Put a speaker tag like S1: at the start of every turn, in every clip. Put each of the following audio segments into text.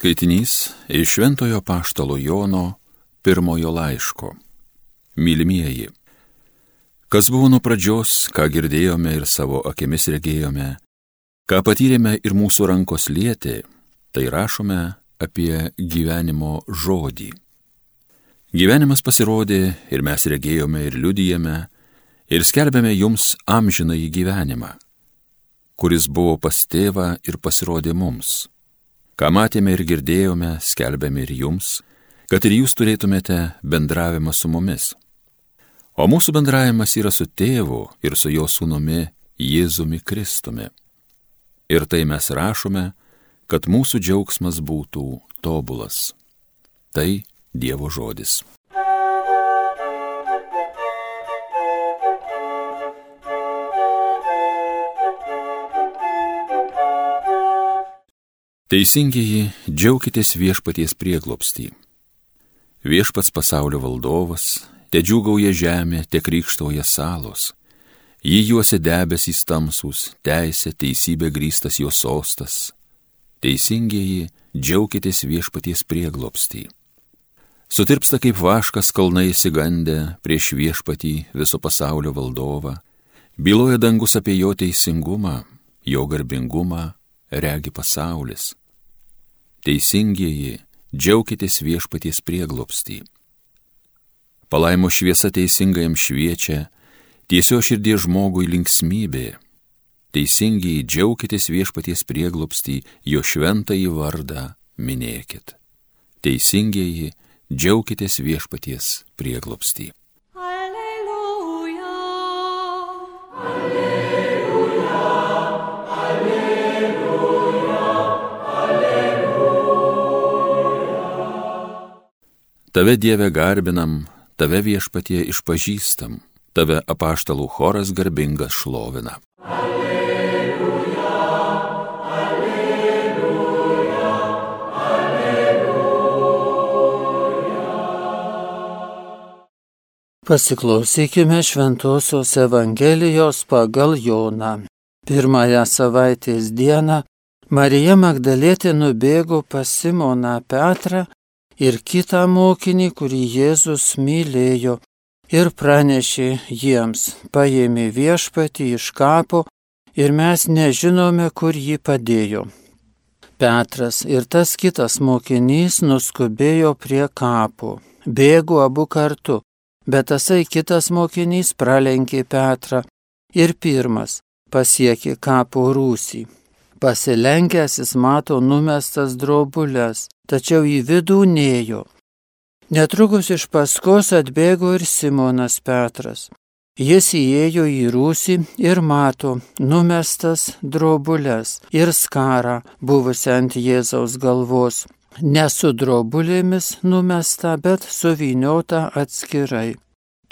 S1: Skaitinys iš Šventojo Paštalo Jono pirmojo laiško. Mylimieji, kas buvo nuo pradžios, ką girdėjome ir savo akimis regėjome, ką patyrėme ir mūsų rankos lietė, tai rašome apie gyvenimo žodį. Gyvenimas pasirodė ir mes regėjome ir liudijame ir skelbėme jums amžinai gyvenimą, kuris buvo pas tėvą ir pasirodė mums Ką matėme ir girdėjome, skelbėme ir jums, kad ir jūs turėtumėte bendravimą su mumis. O mūsų bendravimas yra su tėvu ir su jo sūnumi Jėzumi Kristumi. Ir tai mes rašome, kad mūsų džiaugsmas būtų tobulas. Tai Dievo žodis. Teisingieji, džiaukitės viešpaties prieglopstį. Viešpats pasaulio valdovas, te džiūgauja žemė, te krikštauja salos. Jį juose debesys tamsus, teisė, teisybė grįstas jo sostas. Teisingieji, džiaukitės viešpaties prieglopstį. Sutirpsta kaip vaškas kalnai įsigandę prieš viešpatį viso pasaulio valdovą, byloja dangus apie jo teisingumą, jo garbingumą, regi pasaulis Teisingieji, džiaukitės viešpaties prieglopstį. Palaimo šviesa teisingajam šviečia, tiesio širdie žmogui linksmybė. Teisingieji, džiaukitės viešpaties prieglopstį, jo šventąjį vardą minėkit. Teisingieji, džiaukitės viešpaties prieglopstį. Tave Dieve garbinam, tave viešpatie išpažįstam, tave apaštalų choras garbingas šlovina. Alleluja, alleluja,
S2: alleluja. Pasiklausykime Šventojios Evangelijos pagal Joną. Pirmąją savaitės dieną Marija Magdalėtė nubėgo pas Simoną Petrą ir kitą mokinį, kurį Jėzus mylėjo, ir pranešė jiems, paėmė viešpatį iš kapo ir mes nežinome, kur jį padėjo. Petras ir tas kitas mokinys nuskubėjo prie kapo, bėgo abu kartu, bet tasai kitas mokinys pralenkė Petrą ir pirmas pasiekė kapo rūsį. Pasilenkęs jis mato numestas drobulės, tačiau į vidų nejo. Netrukus iš paskos atbėgo ir Simonas Petras. Jis įėjo į rūsį ir mato numestas drobulės ir skarą buvusią ant Jėzaus galvos. Ne su drobulėmis numesta, bet suviniota atskirai.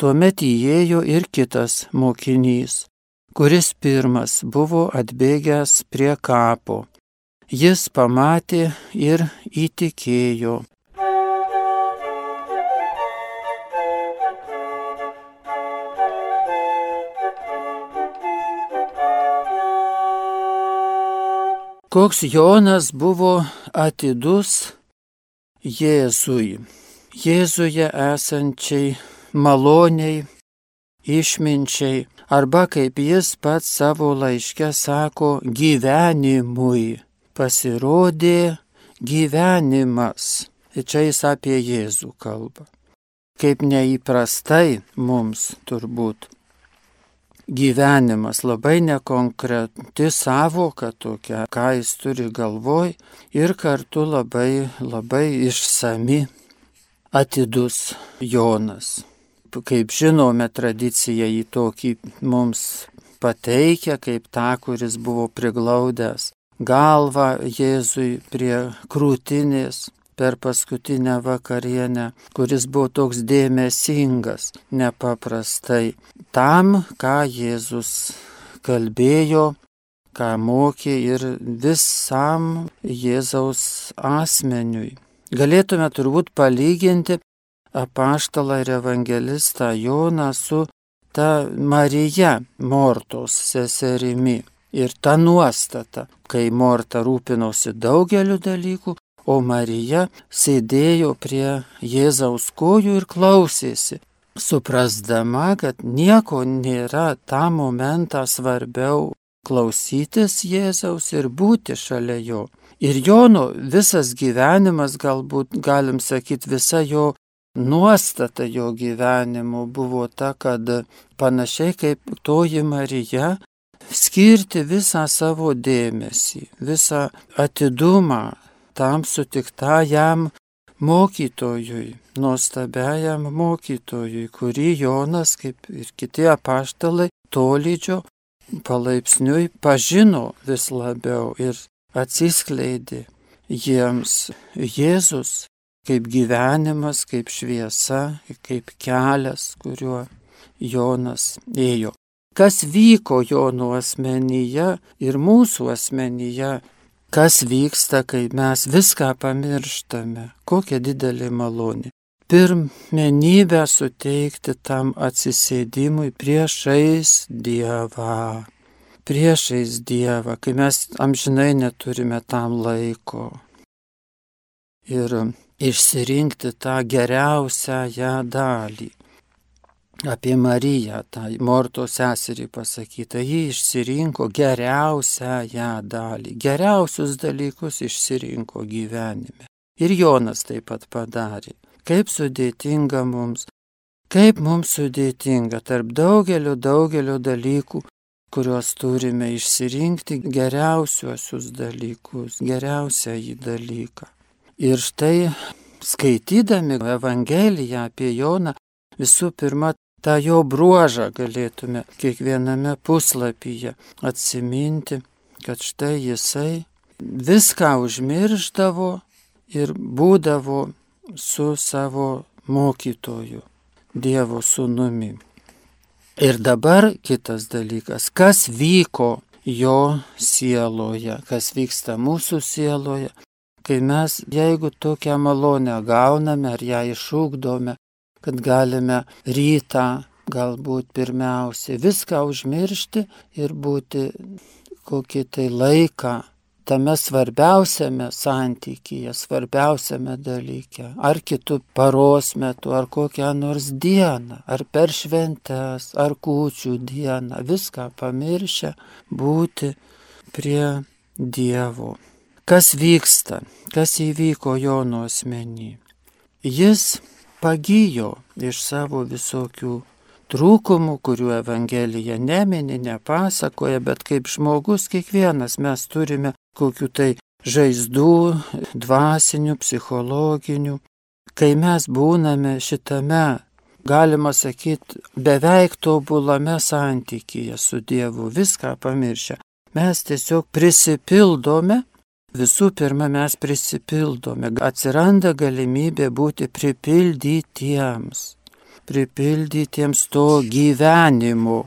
S2: Tuomet įėjo ir kitas mokinys kuris pirmas buvo atbėgęs prie kapo. Jis pamatė ir įtikėjo. Koks Jonas buvo atidus Jėzui, Jėzuje esančiai maloniai, išminčiai, arba kaip jis pats savo laiške sako, gyvenimui pasirodė gyvenimas. Ir čia jis apie Jėzų kalba. Kaip neįprastai mums turbūt. Gyvenimas labai nekonkreti savoka tokia, ką jis turi galvoj ir kartu labai, labai išsami atidus Jonas kaip žinome, tradicija į tokį mums pateikia kaip tą, kuris buvo priglaudęs galvą Jėzui prie krūtinės per paskutinę vakarienę, kuris buvo toks dėmesingas nepaprastai tam, ką Jėzus kalbėjo, ką mokė ir visam Jėzaus asmeniui. Galėtume turbūt palyginti apaštalą ir evangelistą Joną su ta Marija, Mortos seserimi. Ir ta nuostata, kai Morta rūpinosi daugeliu dalykų, o Marija sėdėjo prie Jėzaus kojų ir klausėsi, suprasdama, kad nieko nėra tą momentą svarbiau klausytis Jėzaus ir būti šalia jo. Ir Jono visas gyvenimas, galbūt galim sakyti, visa jo nuostata jo gyvenimo buvo ta, kad panašiai kaip toji Marija, skirti visą savo dėmesį, visą atidumą tam sutiktajam mokytojui, nuostabiajam mokytojui, kurį Jonas, kaip ir kiti apaštalai, tolydžio palaipsniui pažino vis labiau ir atsiskleidė jiems. Jėzus kaip gyvenimas, kaip šviesa, kaip kelias, kuriuo Jonas ėjo. Kas vyko Jono asmenyje ir mūsų asmenyje, kas vyksta, kai mes viską pamirštame, kokia didelė malonė. Pirmenybę suteikti tam atsisėdimui priešais Dievą priešais Dievą, kai mes amžinai neturime tam laiko. Ir išsirinkti tą geriausią ją dalį. Apie Mariją, tą Morto seserį pasakyta, ji išsirinko geriausią ją dalį, geriausius dalykus išsirinko gyvenime. Ir Jonas taip pat padarė. Kaip sudėtinga mums, kaip mums sudėtinga tarp daugelio, daugelio dalykų kuriuos turime išsirinkti geriausiuosius dalykus, geriausią į dalyką. Ir štai skaitydami Evangeliją apie Joną, visų pirma, tą jo bruožą galėtume kiekviename puslapyje atsiminti, kad štai jisai viską užmirždavo ir būdavo su savo mokytoju, Dievo sūnumi. Ir dabar kitas dalykas, kas vyko jo sieloje, kas vyksta mūsų sieloje, kai mes, jeigu tokią malonę gauname ar ją išūkdome, kad galime rytą galbūt pirmiausiai viską užmiršti ir būti kokį tai laiką tame svarbiausiame santykyje, svarbiausiame dalyke, ar kitų paros metu, ar kokią nors dieną, ar per šventes, ar kūčių dieną, viską pamiršę būti prie Dievo. Kas vyksta, kas įvyko Jono asmenį? Jis pagyjo iš savo visokių trūkumų, kurių Evangelija nemini, nepasakoja, bet kaip žmogus kiekvienas mes turime kokių tai žaizdų, dvasinių, psichologinių. Kai mes būname šitame, galima sakyti, beveik tobulame santykyje su Dievu, viską pamiršę, mes tiesiog prisipildome Visų pirma, mes prisipildome, atsiranda galimybė būti pripildytiems, pripildytiems to gyvenimu,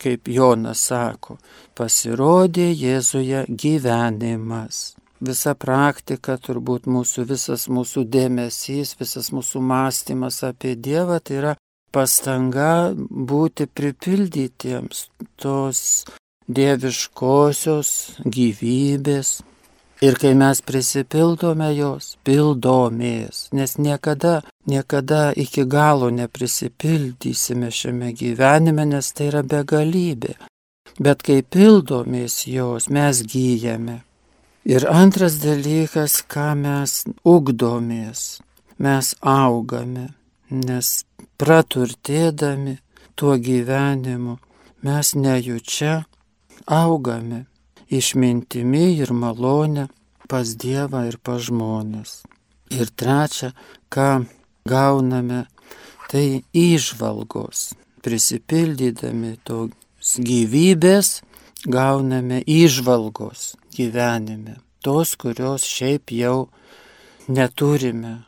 S2: kaip Jonas sako, pasirodė Jėzuje gyvenimas. Visa praktika, turbūt mūsų visas mūsų dėmesys, visas mūsų mąstymas apie Dievą, tai yra pastanga būti pripildytiems tos dieviškosios gyvybės, Ir kai mes prisipildome jos, pildomės, nes niekada, niekada iki galo neprisipildysime šiame gyvenime, nes tai yra begalybė. Bet kai pildomės jos, mes gyjame. Ir antras dalykas, ką mes ugdomės, mes augame, nes praturtėdami tuo gyvenimu mes nejučia augame išmintimi ir malonė pas Dievą ir pas žmonės. Ir trečia, ką gauname, tai išvalgos. Prisipildydami tos gyvybės, gauname išvalgos gyvenime. Tos, kurios šiaip jau neturime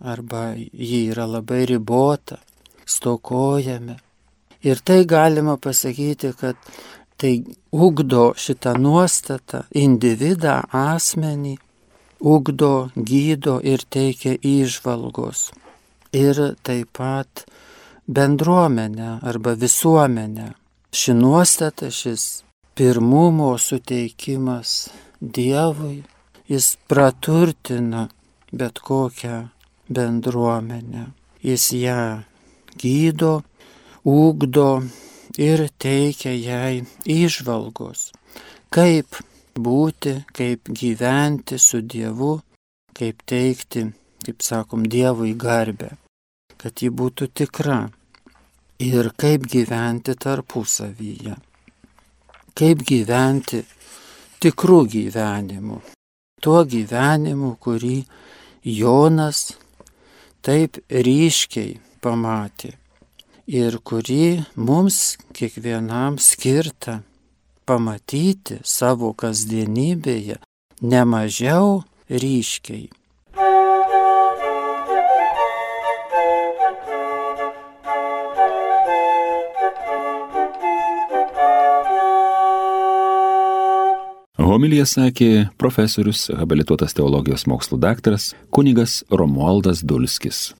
S2: arba ji yra labai ribota, stokojame. Ir tai galima pasakyti, kad Tai ugdo šitą nuostatą individą, asmenį, ugdo, gydo ir teikia įžvalgos. Ir taip pat bendruomenę arba visuomenę. Ši nuostata, šis pirmumo suteikimas Dievui, jis praturtina bet kokią bendruomenę. Jis ją gydo, ūkdo ir teikia jai išvalgos, kaip būti, kaip gyventi su Dievu, kaip teikti, kaip sakom, Dievui garbę, kad ji būtų tikra. Ir kaip gyventi tarpusavyje, kaip gyventi tikrų gyvenimų, tuo gyvenimu, kurį Jonas taip ryškiai pamatė ir kurį mums kiekvienam skirta pamatyti savo kasdienybėje nemažiau ryškiai.
S1: Homilija sakė profesorius, habilituotas teologijos mokslų daktaras kunigas Romualdas Dulskis.